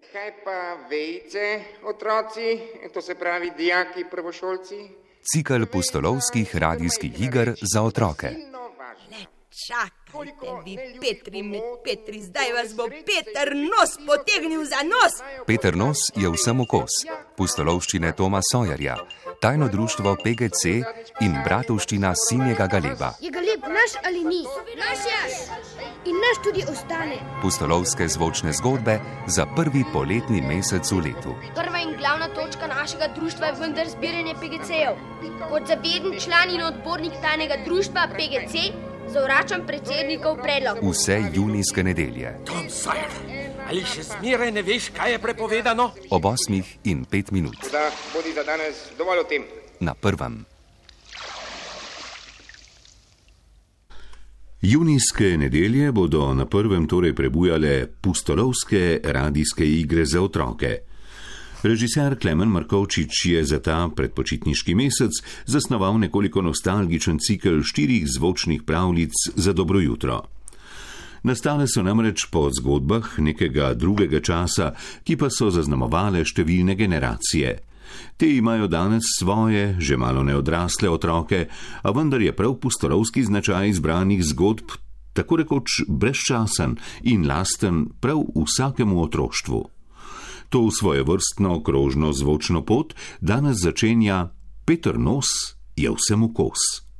Kaj pa vejce, otroci, to se pravi dijaki, prvošolci? Cikl pustolovskih radijskih iger za otroke. Čakajte, vi Petri, mi Petri, zdaj vas bo Peter nos potegnil za nos. Peter Nos je vsem okos. Pustolovščine Toma Sojerja, tajno društvo PGC in bratovščina Sinjega Galeba. Je ga lep naš ali ni? Naš je. In naš tudi ostane. Pustolovske zvočne zgodbe za prvi poletni mesec v letu. Prva in glavna točka našega društva je vendar zbiranje PGC-jev. Kot zaveden član in odbornik tajnega društva PGC zavračam predsednikov predlog. Vse junijske nedelje Tom Sawyer, ali še zmeraj ne veš, kaj je prepovedano? ob 8 in 5 minut Da bodi za danes dovolj o tem. na prvem. Junijske nedelje bodo na prvem torej prebujale pustolovske radijske igre za otroke. Režiser Klemen Markovčič je za ta predpočitniški mesec zasnoval nekoliko nostalgičen cikl štirih zvočnih pravljic za dobro jutro. Nastale so namreč po zgodbah nekega drugega časa, ki pa so zaznamovale številne generacije. Te imajo danes svoje, že malo neodrasle otroke, a vendar je prav pustolovski značaj izbranih zgodb tako rekoč brezčasen in lasten prav vsakemu otroštvu. To svoje vrstno krožno zvočno pot danes začenja Peter Nos je vsemu kos.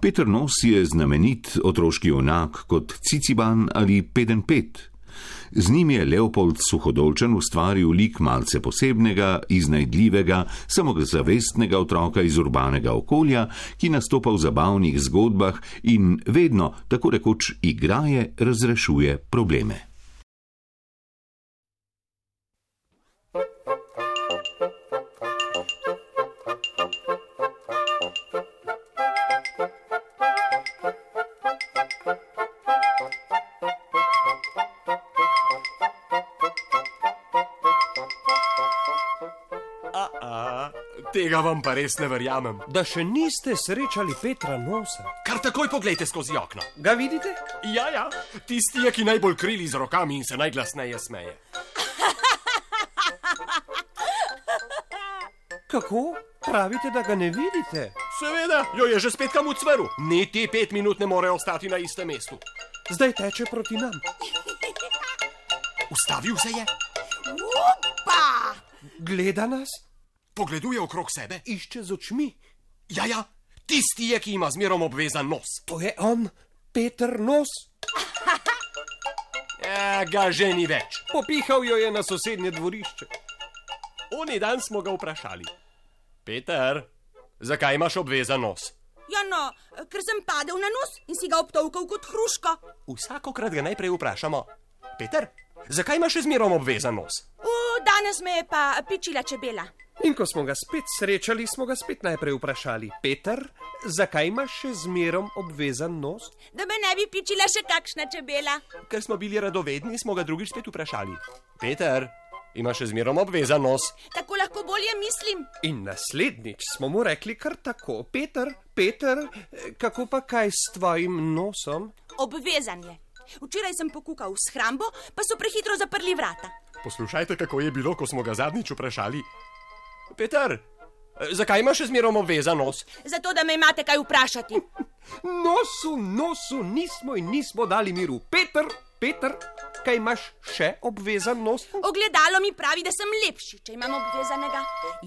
Peter Nos je znamenit otroški onak kot Ciciban ali Pedenpet. Z njim je Leopold Suhodolčen ustvaril lik malce posebnega, iznajdljivega, samozavestnega otroka iz urbanega okolja, ki nastopa v zabavnih zgodbah in vedno, tako rekoč, igraje, razrešuje probleme. Tega vam pa res ne verjamem. Da še niste srečali Petra Nosa. Kar takoj pogledajte skozi okno. Ga vidite? Ja, ja, tisti je, ki najbolj krili z rokami in se najglasneje smeje. Kako? Pravite, da ga ne vidite? Seveda, jo je že spet kam ucvrl. Niti pet minut ne more ostati na istem mestu. Zdaj teče proti nam. Ustavil se je, Pa! Gleda nas, pogleduje okrog sebe. išče z očmi. Ja, ja, tisti je, ki ima zmerom obvezan nos. To je on, Peter Nos. Ja, ga že ni več. Popihal jo je na sosednje dvorišče. Oni dan smo ga vprašali. Peter, zakaj imaš obvezan nos? Ja, no, ker sem padel na nos in si ga obtovkal kot hruško. Vsakokrat ga najprej vprašamo. Peter, zakaj imaš še zmerom obvezan nos? O, danes me je pa pičila čebela. In ko smo ga spet srečali, smo ga spet najprej vprašali: Peter, zakaj imaš še zmerom obvezan nos? Da me ne bi pičila še kakšna čebela. Ker smo bili radovedni, smo ga drugič spet vprašali. Peter, imaš še zmerom obvezan nos? Tako lahko bolje mislim. In naslednjič smo mu rekli kar tako: Peter, Peter, kako pa kaj s tvojim nosom? Obvezan je. Včeraj sem pokukal v shrambo, pa so prehitro zaprli vrata. Poslušajte, kako je bilo, ko smo ga zadnjič vprašali. Peter, zakaj imaš še zmerom obvezan nos? Zato, da me imate kaj vprašati. Nosu, nosu, nismo in nismo dali miru. Peter, Peter, kaj imaš še obvezan nos? Ogledalo mi pravi, da sem lepši, če imam obvezanega.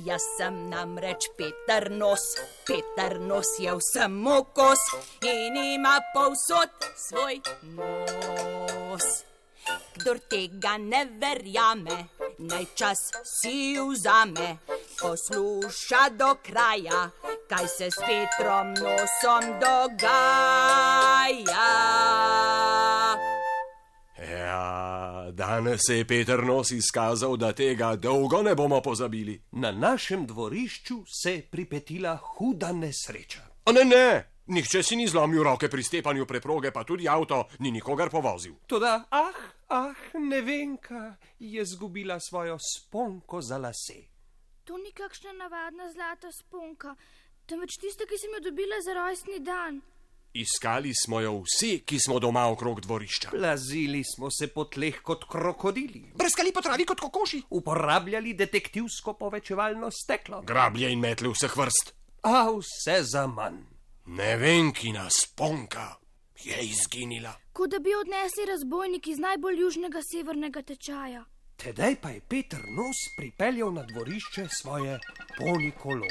Jaz sem namreč Peter Nos. Peter Nos je vsem okos in ima povsod svoj nos. Kdor tega ne verjame, naj čas si vzame, posluša do kraja, kaj se s Petrom nosom dogaja. Ja, danes se je Peter nos izkazal, da tega dolgo ne bomo pozabili. Na našem dvorišču se je pripetila huda nesreča. A ne, ne, nihče si ni zlomil roke pri stepanju preproge, pa tudi avto ni nikogar povozil. Toda, ah, ah, ne vem, kaj je zgubila svojo sponko za lase. To ni kakšna navadna zlata sponka, temveč tista, ki sem jo dobila za rojstni dan. Iskali smo jo vsi, ki smo doma okrog dvorišča. Plazili smo se po tleh kot krokodili, Brskali po travi kot kokoši. uporabljali detektivsko povečevalno steklo. Grablje in metle vseh vrst. A vse za manj. Ne vem, ki nas ponka je izginila. Kot da bi odnesli razbojniki z najbolj južnega severnega tečaja. Tedaj pa je Peter Nos pripeljal na dvorišče svoje poni kolo.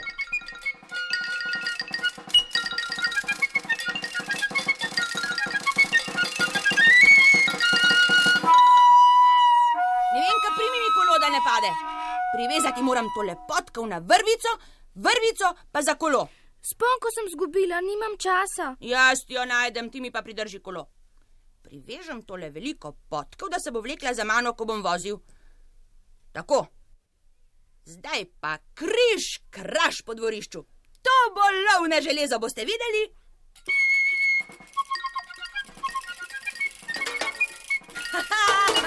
Ne vem, kaj primi mi kolo, da ne pade. Privezati moram tole potkov na vrvico, vrvico pa za kolo. Sponko sem zgubila, nimam časa. Jaz jo najdem, ti mi pa pridrži kolo. Privežem tole veliko potkov, da se bo vlekla za mano, ko bom vozil. Tako. Zdaj pa križ, kraš po dvorišču. To bo lovne železo, boste videli.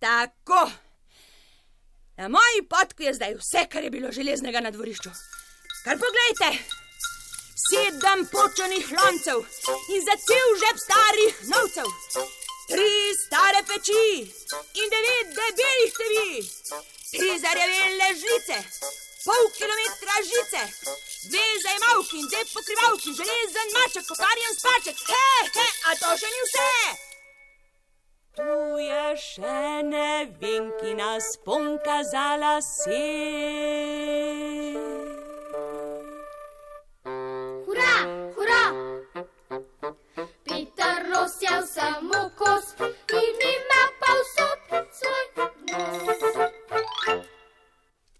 Tako. Na moji potki je zdaj vse, kar je bilo železnega na dvorišču. Kar poglejte, sedem počenih loncev in za cel žep starih novcev, tri stare peči in devet debelih tevi, tri zarjavele žlice, pol kilometra žice, dve zajmalki in dve pokrivalki, železen maček, koparjen spaček, he, he, a to še ni vse. Tu je še nevinkina sponka za lase. Je samo kos in ima pa vsot svoj nos.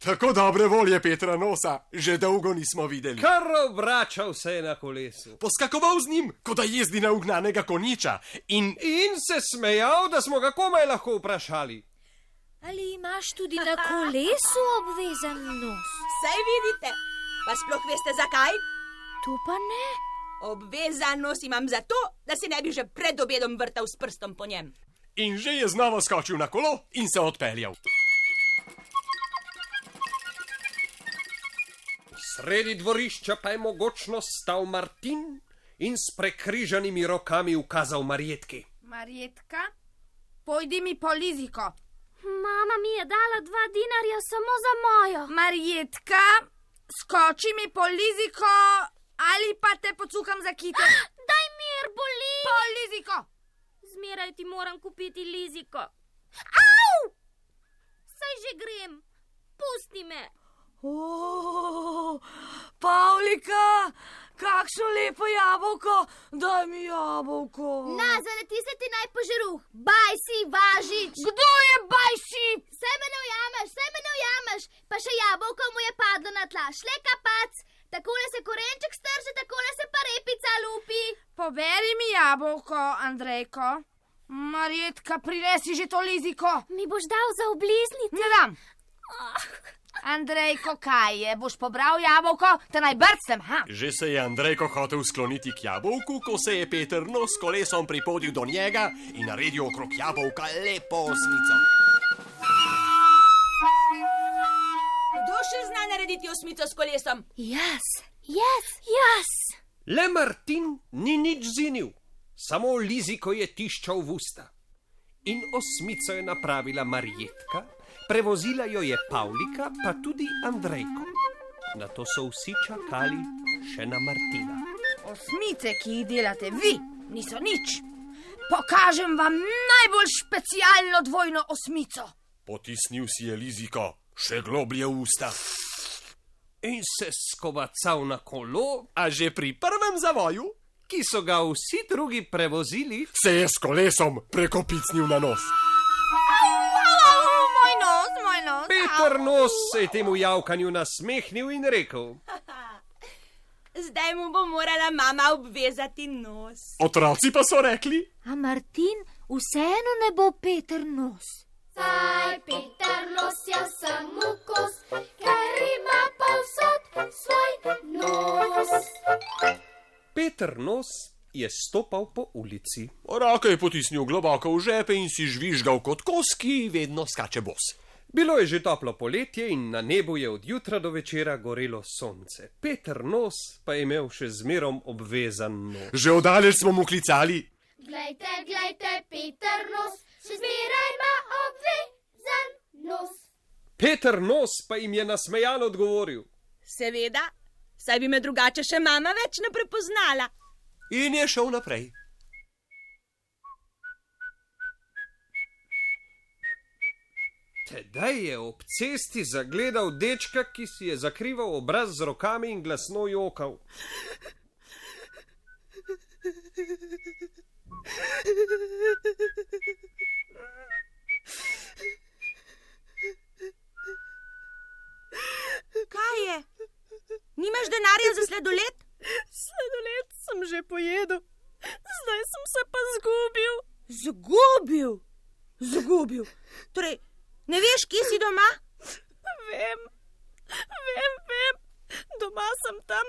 Tako dobre volje Petra Nosa že dolgo nismo videli. Kar obračal se je na kolesu. Poskakoval z njim, kot da jezdi na ugnanega konjiča in In se smejal, da smo ga komaj lahko vprašali. Ali imaš tudi na kolesu obvezen nos? Saj vidite, pa sploh veste zakaj? To pa ne. Obvezanost imam zato, da se ne bi že pred obedom vrtal s prstom po njem. In že je znova skočil na kolo in se odpeljal. Sredi dvorišča pa je mogočno stal Martin in s prekrižanimi rokami ukazal Marjetki. Marjetka, pojdi mi po liziko. Mama mi je dala dva dinarja samo za mojo. Marjetka, skoči mi po liziko ali pa te pocukam za kite. Daj mir, boli! Po liziko. Zmeraj ti moram kupiti liziko. Au! Saj že grem. Pusti me. Oh, Pavlika, kakšno lepo jabolko, daj mi jabolko. Na, zaleti se ti naj požeruh. Baj si, važič. Kdo je bajši? Vse me ne ujameš, vse me ne ujameš. Pa še jabolko mu je padlo na tla. Šleka pac. Takole se korenček strže, takole se pa repica lupi. Poberi mi jabolko, Andrejko. Marjetka, prinesi že to liziko. Mi boš dal za obliznice. Ne dam. Andrejko, kaj je? Boš pobral jabolko, te naj brcem, ha? Že se je Andrejko hotel skloniti k jabolku, ko se je Peter Nos s kolesom pripodil do njega in naredil okrog jabolka lepo osmico. Še zna narediti osmico s kolesom? Jaz, jaz, jaz. Le Martin ni nič zinil, samo liziko je tiščal v usta. In osmico je napravila Marjetka, prevozila jo je Pavlika, pa tudi Andrejko. Na to so vsi čakali še na Martina. Osmice, ki jih delate vi, niso nič. Pokažem vam najbolj specialno dvojno osmico. Potisnil si je liziko še globlje v usta. In se skovacal na kolo, A že pri prvem zavoju ki so ga vsi drugi prevozili, se je s kolesom prekopicnil na nos. Moj nos, moj nos. Peter Nos se je temu javkanju nasmehnil in rekel: Zdaj mu bo morala mama obvezati nos. Otroci pa so rekli: A Martin vseeno ne bo Peter nos. Saj Peter nos je samo kos, ker ima povsod svoj nos. Peter Nos je stopal po ulici. Roke je potisnil globoko v žepe in si žvižgal kot kos, ki vedno skače bos. Bilo je že toplo poletje in na nebu je od jutra do večera gorelo sonce. Peter nos pa je imel še zmerom obvezan nos. Že oddaleč smo mu klicali. Glejte, glejte, Peter nos, še zmeraj ima obvezan nos. Peter nos pa jim je nasmejan odgovoril. Seveda, saj bi me drugače še mama več ne prepoznala. In je šel naprej. Tedaj je ob cesti zagledal dečka, ki si je zakrival obraz z rokami in glasno jokal. Kaj je? Nimaš denarja za sladoled? Sladoled sem že pojedel, zdaj sem se pa zgubil. Zgubil, zgubil. Torej, ne veš, kje si doma? Vem, vem, vem, doma sem tam,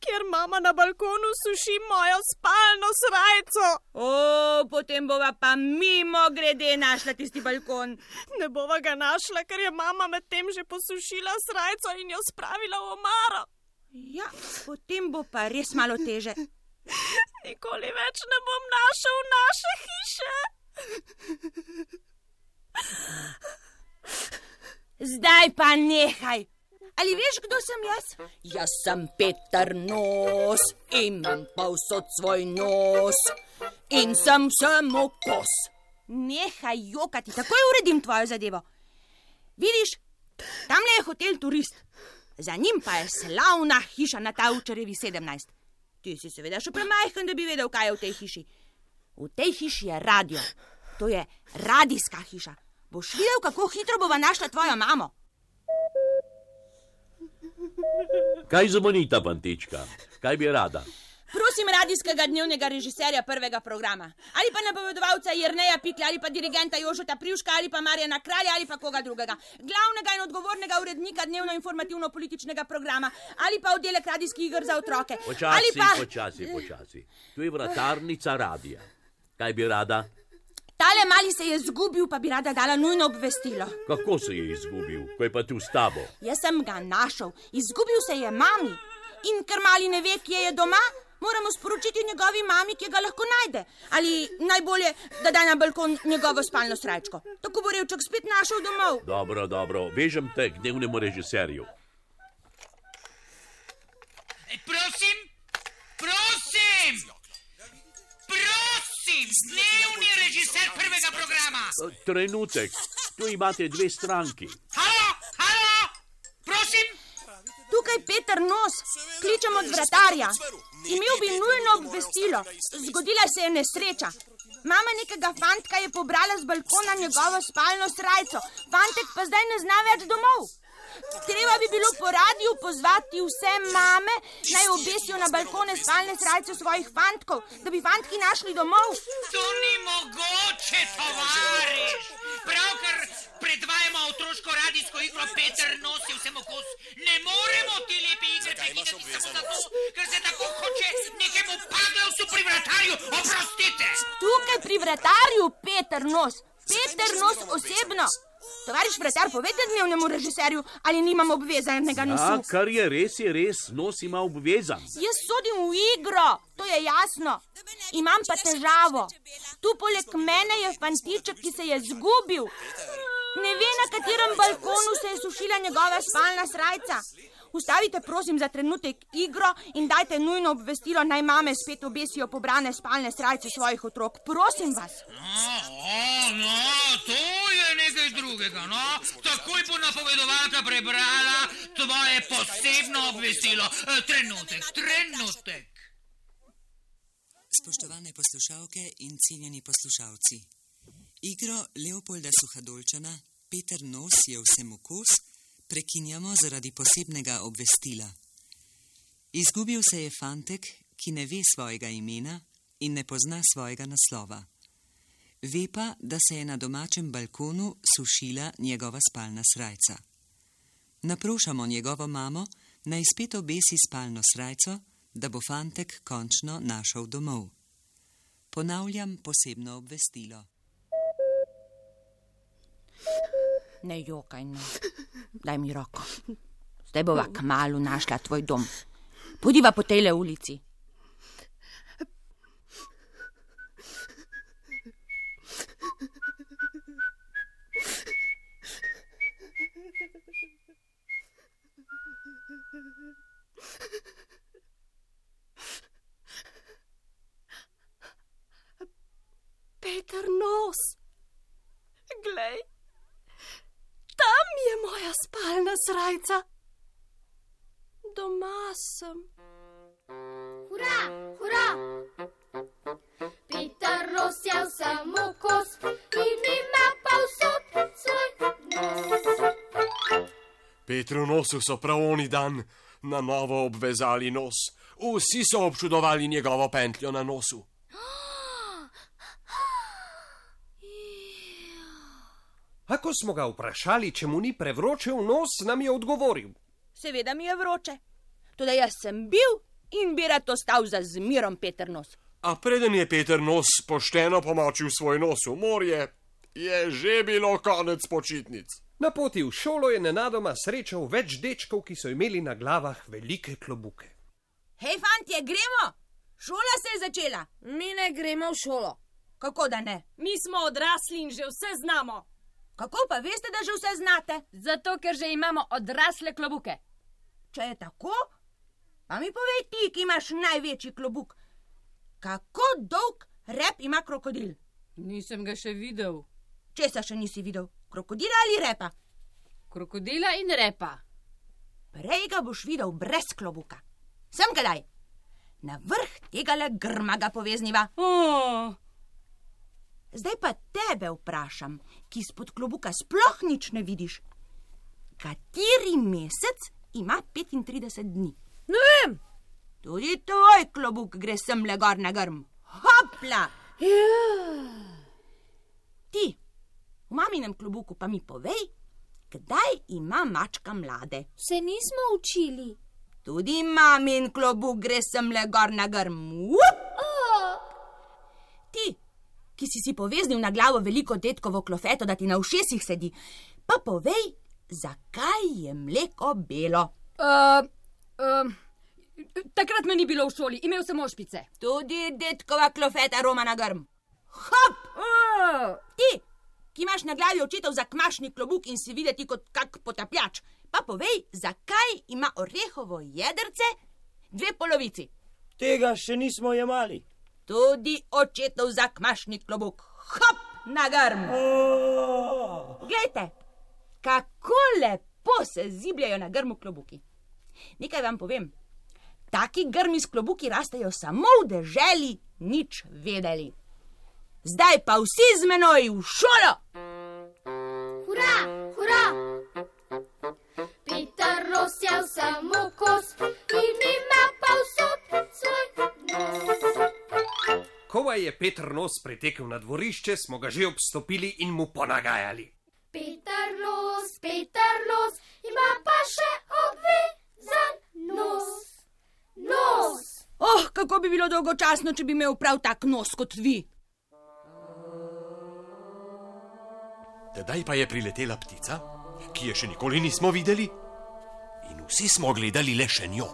kjer mama na balkonu suši mojo spalno srajco. O, potem bova pa mimo grede našla tisti balkon. Ne bova ga našla, ker je mama medtem že posušila srajco in jo spravila v omaro. Ja, potem bo pa res malo teže. Nikoli več ne bom našel naše hiše. Zdaj pa nehaj. Ali veš, kdo sem jaz? Jaz sem Peter Nos, imam povsod svoj nos in sem samo kos. Nehaj jokati, takoj uredim tvojo zadevo. Vidiš, tam je hotel turist, za njim pa je slavna hiša na Tavčarevi 17. Ti si seveda še premajhen, da bi vedel, kaj je v tej hiši. V tej hiši je radio, to je radijska hiša. Boš videl, kako hitro bova našla tvojo mamo. Kaj zvonita, fantička? Kaj bi rada? Prosim radijskega dnevnega režiserja prvega programa. Ali pa napovedovalca Jrneja Pikla, ali pa dirigenta Jožeta Privška, ali pa Marjana Kralja, ali pa koga drugega. Glavnega in odgovornega urednika dnevno-informativno-političnega programa, ali pa oddelek radijskih igr za otroke. Počasi, pa... počasi, počasi. Tu je vratarnica radija. Kaj bi rada? Tale mali se je zgubil, pa bi rada dala nujno obvestilo. Kako se je izgubil, ko je pa tu s tabo? Jaz sem ga našel, izgubil se je mami. In ker mali ne ve, kje je doma, moramo sporočiti njegovi mami, kje ga lahko najde. Ali najbolje, da da na balkon njegovo spalno srajčko. Tako bo revček spet našel domov. Dobro, dobro, vežem te k dnevnemu režiserju. Prosim, prosim, prosim, dnevni režiser prvega programa. E, Trenutek, tu imate dve stranki. Halo. Tukaj Peter Nos, kličem od vratarja. Imel bi nujno obvestilo. Zgodila se je nesreča. Mama nekega fantka je pobrala z balkona njegovo spalno srajco, fantek pa zdaj ne zna več domov. Treba bi bilo po radiju pozvati vse mame, naj obesijo na balkone spalne srajce svojih fantkov, da bi fantki našli domov. To ni mogoče, tovariš. Pravkar predvajamo otroško radijsko igro Peter nosi vsem okos. Ne moremo te lepe igre prekiniti samo zato, ker se tako hoče nekemu paglavcu pri vratarju. Oprostite. Tukaj pri vratarju Peter Nos, Peter Nos osebno. Tovariš vratar, povejte dnevnemu režiserju, ali nimam obvezanega Ja, nosu. kar je res, je res, nos ima obvezan. Jaz sodim v igro, to je jasno. Imam pa težavo. Tu poleg mene je fantiček, ki se je zgubil. Ne ve, na katerem balkonu se je sušila njegova spalna srajca. Ustavite, prosim, za trenutek igro in dajte nujno obvestilo, naj mame spet obesijo pobrane spalne srajce svojih otrok. Prosim vas. No, no, nekaj drugega. No. Takoj bo napovedovalka prebrala tvoje posebno obvestilo. E, Trenutek, trenutek. Spoštovane poslušalke in cenjeni poslušalci. Igro Leopolda Suhadolčana Peter Nos je vsem okos prekinjamo zaradi posebnega obvestila. Izgubil se je fantek, ki ne ve svojega imena in ne pozna svojega naslova. Ve pa, da se je na domačem balkonu sušila njegova spalna srajca. Naprošamo njegovo mamo, naj spet obesi spalno srajco, da bo fantek končno našel domov. Ponavljam posebno obvestilo. Ne jokaj, no. Daj mi roko. Zdaj bova kmalu našla tvoj dom. Podiva po tej ulici. Peter nos. Glej, tam je moja spalna srajca. Doma sem. Hurra, hurra! Peter Ros je samo kos in ima pa vsot svoj nos. Petru nosu so prav oni dan na novo obvezali nos. Vsi so občudovali njegovo pentljo na nosu. A ko smo ga vprašali, če mu ni prevročil nos, nam je odgovoril. Seveda mi je vroče. Tudi jaz sem bil in bi rad ostal za zmirom Peter nos. A preden je Peter nos pošteno pomočil svoj nos v morje, je že bilo konec počitnic. Na poti v šolo je nenadoma srečal več dečkov, ki so imeli na glavah velike klobuke. Hej, fantje, gremo! Šola se je začela. Mi ne gremo v šolo. Kako da ne? Mi smo odrasli in že vse znamo. Kako pa veste, da že vse znate? Zato, ker že imamo odrasle klobuke. Če je tako, pa mi povej ti, ki imaš največji klobuk. Kako dolg rep ima krokodil? Nisem ga še videl. Česa še nisi videl? Krokodila ali repa? Krokodila in repa. Prej ga boš videl brez klobuka. Sem ga daj. Na vrh tega le grma ga povezniva. Oh. Zdaj pa tebe vprašam, ki spod klobuka sploh nič ne vidiš. Kateri mesec ima 35 dni? Ne vem. Tudi tvoj klobuk gre sem le gor na grm. Hopla! Ja. Ti, v maminem klobuku pa mi povej, kdaj ima mačka mlade. Se nismo učili. Tudi mamin klobuk gre sem le gor na grm. Oh. Ti, ki si si poveznil na glavo veliko detkovo klofeto, da ti na ušesih sedi, pa povej, zakaj je mleko belo. Uh, uh, takrat me ni bilo v šoli, imel sem ošpice. Tudi detkova klofeta roma na grm. Hop! Uh. Ti, ki imaš na glavi očetov za kmašni klobuk in si videti kot kak potapljač, pa povej, zakaj ima orehovo jedrce dve polovici. Tega še nismo jemali. Tudi očetov za kmašni klobuk. Hop na grm. Glejte, kako lepo se zibljajo na grmu klobuki. Nekaj vam povem. Taki grmi s klobuki rastejo samo v deželi, nič vedeli. Zdaj pa vsi z menoj v šolo. Hurra, hurra! Peter Ros je samo kos in ima pa vsot svoj nos. Ko je Petr nos pritekel na dvorišče, smo ga že obstopili in mu ponagajali. Peter Los, Peter Los, ima pa še obvezan nos. Nos! Oh, kako bi bilo dolgočasno, če bi imel prav tak nos kot vi. Tedaj pa je priletela ptica, ki je še nikoli nismo videli, in vsi smo gledali le še njo.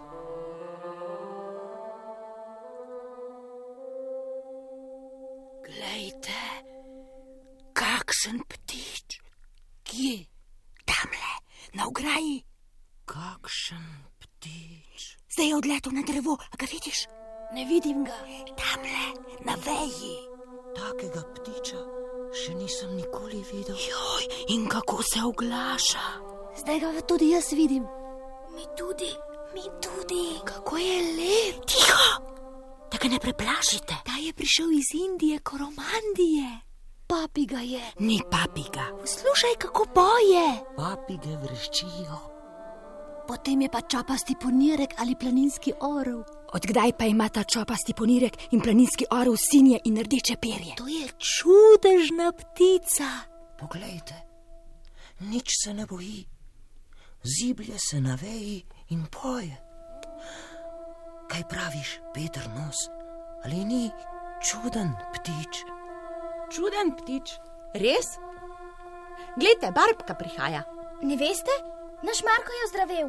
Glejte, kakšen ptič. Kje? Tamle, na ograji. Kakšen ptič. Zdaj je odletel na drevo, a ga vidiš? Ne vidim ga. Tamle, na veji. Takega ptiča še nisem nikoli videl. Joj, in kako se oglaša. Zdaj ga tudi jaz vidim. Mi tudi, mi tudi. Kako je lep. Tiho, da ga ne preplašite. Ta je prišel iz Indije, koromandije. Papiga je. Ni papiga. Poslušaj, kako boje. Papige vreščijo. Potem je pa čapasti ponirek ali planinski orel. Odkdaj pa ima ta čopasti ponirek in planinski orel sinje in rdeče perje? To je čudežna ptica. Poglejte, nič se ne boji, ziblje se na veji in poje. Kaj praviš, Peter Nos, ali ni čuden ptič? Čuden ptič, res? Glejte, barbka prihaja. Ne veste? Naš Marko je ozdravel.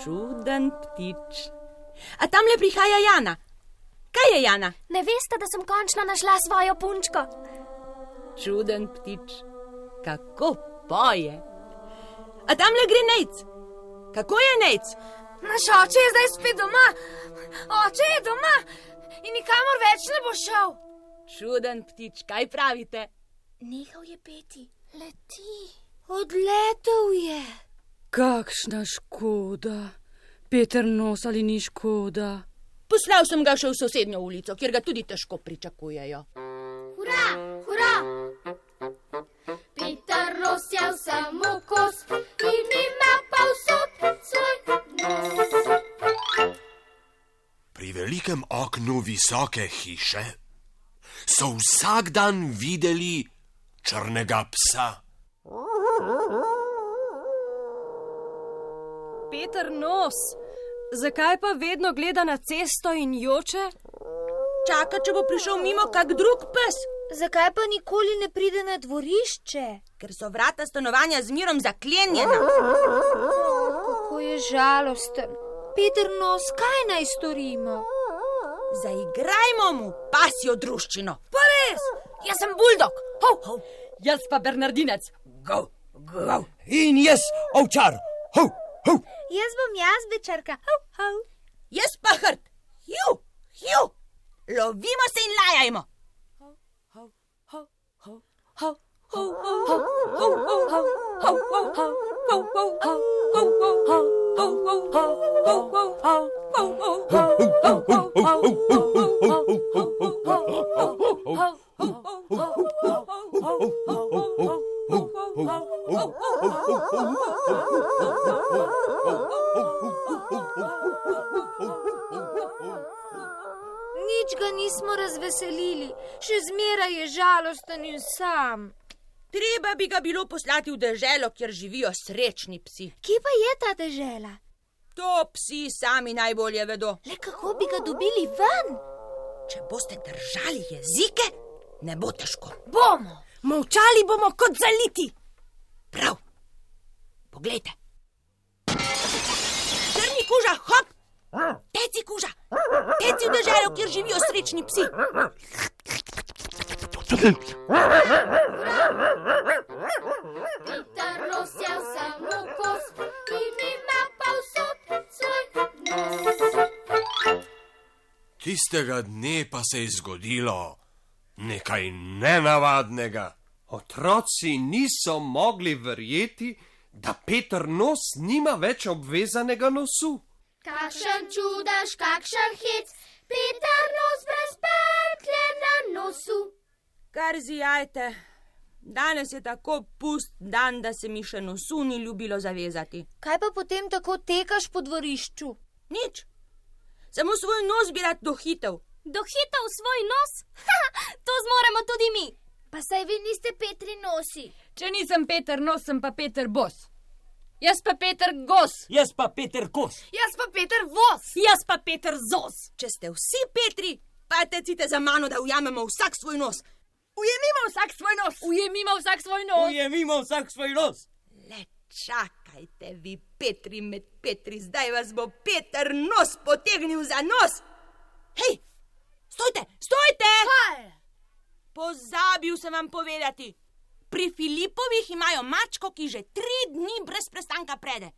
Čuden ptič. A tam le prihaja Jana. Kaj je Jana? Ne veste, da sem končno našla svojo punčko. Čuden ptič. Kako poje. A tam le gre Nec. Kako je Nec? Naš oče je zdaj spet doma. Oče je doma in nikamor več ne bo šel. Čuden ptič, kaj pravite? Nehal je peti. Leti. Odletel je. Kakšna škoda. Peter nos ali ni škoda. Poslal sem ga še v sosednjo ulico, kjer ga tudi težko pričakujejo. Hurra, hurra! Peter nos je samo kos in ima pa vsot svoj nos. Pri velikem oknu visoke hiše so vsak dan videli črnega psa. Peter nos, zakaj pa vedno gleda na cesto in joče? Čaka, če bo prišel mimo kak drug pes. Zakaj pa nikoli ne pride na dvorišče? Ker so vrata stanovanja z mirom zaklenjena. Kako je žalosten. Peter nos, kaj naj storimo? Zaigrajmo mu pasjo druščino. Pa res, jaz sem buldog. Ho, ho. Jaz pa Bernardinec. Go, go. In jaz, ovčar. Ho, ho. Jaz bom jazbečarka. Ho, ho. Jaz pa hrt. Ju, ju. Lovimo se in lajajmo. Nič ga nismo razveselili, še zmeraj je žalosten in sam. Treba bi ga bilo poslati v deželo, kjer živijo srečni psi. Kje pa je ta dežela? To psi sami najbolje vedo. Le kako bi ga dobili ven? Če boste držali jezike, ne bo težko. Bomo. Molčali bomo kot zaliti. Prav. Poglejte. Črni kuža, hop! Teci kuža, teci v deželo, kjer živijo srečni psi. Peter nos je samo kos in ima pa vsot svoj nos. Tistega dne pa se je zgodilo nekaj nenavadnega. Otroci niso mogli verjeti, da Peter nos nima več obvezanega nosu. Kakšen čudež, kakšen hec, Peter nos brez petlje na nosu. Kar zijajte. Danes je tako pust dan, da se mi še nosu ni ljubilo zavezati. Kaj pa potem tako tekaš po dvorišču? Nič. Samo svoj nos bi rad dohitev. Dohitev svoj nos? Ha, to zmoremo tudi mi. Pa saj vi niste Petri nosi. Če nisem Peter nos, sem pa Peter bos. Jaz pa Peter gos. Jaz pa Peter kos. Jaz pa Peter vos. Jaz pa Peter zos. Če ste vsi Petri, pa tecite za mano, da ujamemo vsak svoj nos. Ujemimo vsak svoj nos. Ujemimo vsak svoj nos. Ujemimo vsak svoj nos. Le čakajte, vi Petri med Petri, zdaj vas bo Peter nos potegnil za nos. Hej, stojte, stojte! Kaj? Pozabil sem vam povedati. Pri Filipovih imajo mačko, ki že tri dni brez prestanka prede.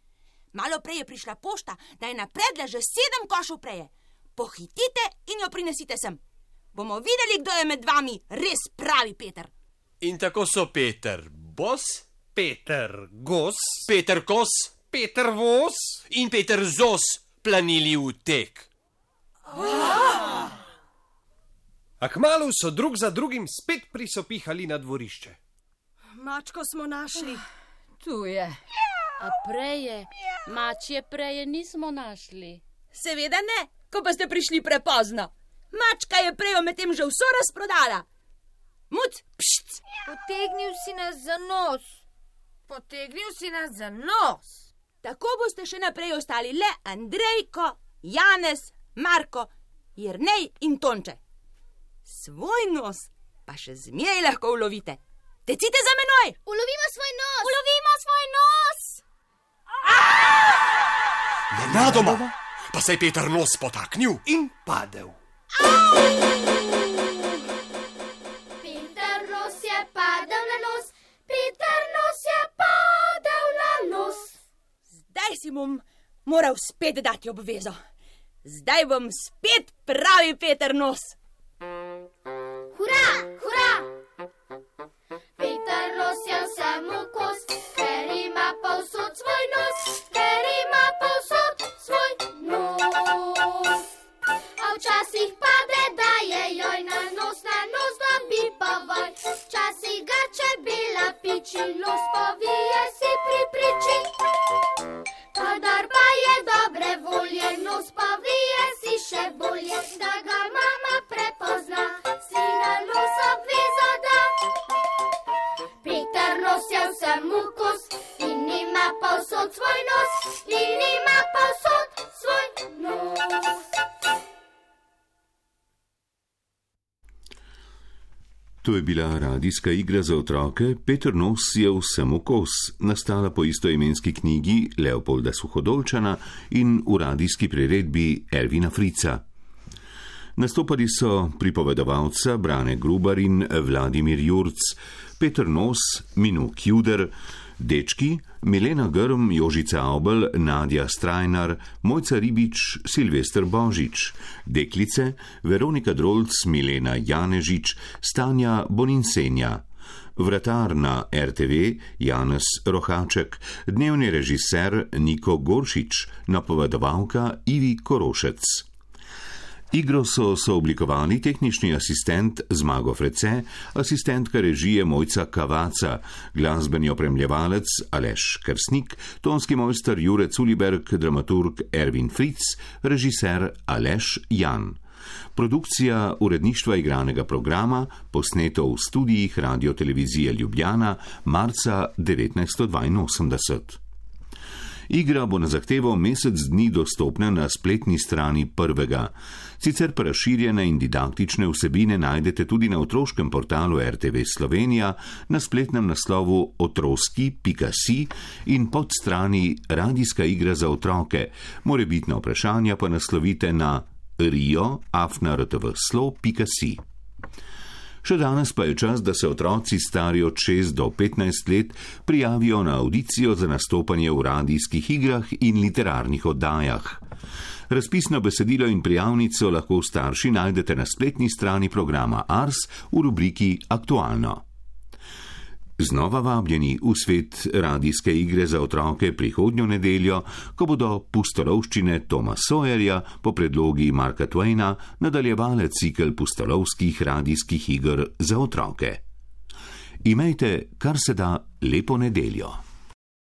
Malo prej je prišla pošta, da je napredla že sedem košov preje. Pohitite in jo prinesite sem. Bomo videli, kdo je med vami res pravi Peter. In tako so Peter Bos, Peter gos, Peter Kos Peter vos. in Peter Zos planili v tek. A kmalu so drug za drugim spet prisopihali na dvorišče. Mačko smo našli. Tu je. A preje, mačje preje nismo našli. Seveda ne, ko pa ste prišli prepozno. Mačka je prej medtem že vso razprodala. Muc, pšt! Potegnil si nas za nos. Potegnil si nas za nos. Tako boste še naprej ostali le Andrejko, Janez, Marko, Jrnej in Tonče. Svoj nos pa še zmeraj lahko ulovite. Tecite za menoj! Ulovimo svoj nos! Ulovimo svoj nos! Nenadoma pa se je Peter nos potaknil in padel. Peter nos je padel na nos, Peter nos je padel na nos. Zdaj si bom moral spet dati obvezo. Zdaj bom spet pravi Peter nos. To je bila radijska igra za otroke Peter Nos je vsemu kos, nastala po istoimenski knjigi Leopolda Suhodolčana in v radijski priredbi Ervina Frica. Nastopali so pripovedovalca Brane Grubar in Vladimir Jurc, Peter Nos, Minu Kjuder, dečki Milena Grm, Jožica Obel, Nadja Strajnar, Mojca Ribič, Silvester Božič, deklice Veronika Drolc, Milena Janežič, Stanja Boninsenja. Vratar na RTV Janez Rohaček, dnevni režiser Niko Goršič, napovedovalka Ivi Korošec. Igro so sooblikovali tehnični asistent Zmago Frece, asistentka režije Mojca Kavaca, glasbeni opremljevalec Aleš Krsnik, tonski mojster Jure Culiberg, dramaturg Ervin Fritz, režiser Aleš Jan. Produkcija uredništva igranega programa, posneto v studijih Radio Televizije Ljubljana, marca 1982. Igra bo na zahtevo mesec dni dostopna na spletni strani prvega. Sicer pa razširjene in didaktične vsebine najdete tudi na otroškem portalu RTV Slovenija na spletnem naslovu otroski.si in pod strani Radijska igra za otroke. Morebitna vprašanja pa naslovite na rio.afnartvslo.si. Še danes pa je čas, da se otroci stari od 6 do 15 let prijavijo na audicijo za nastopanje v radijskih igrah in literarnih oddajah. Razpisno besedilo in prijavnico lahko starši najdete na spletni strani programa Ars v rubriki Aktualno. Znova vabljeni v svet radijske igre za otroke prihodnjo nedeljo, ko bodo pustolovščine Toma Sawyerja po predlogi Marka Twaina nadaljevale cikl pustolovskih radijskih iger za otroke. Imejte kar se da lepo nedeljo.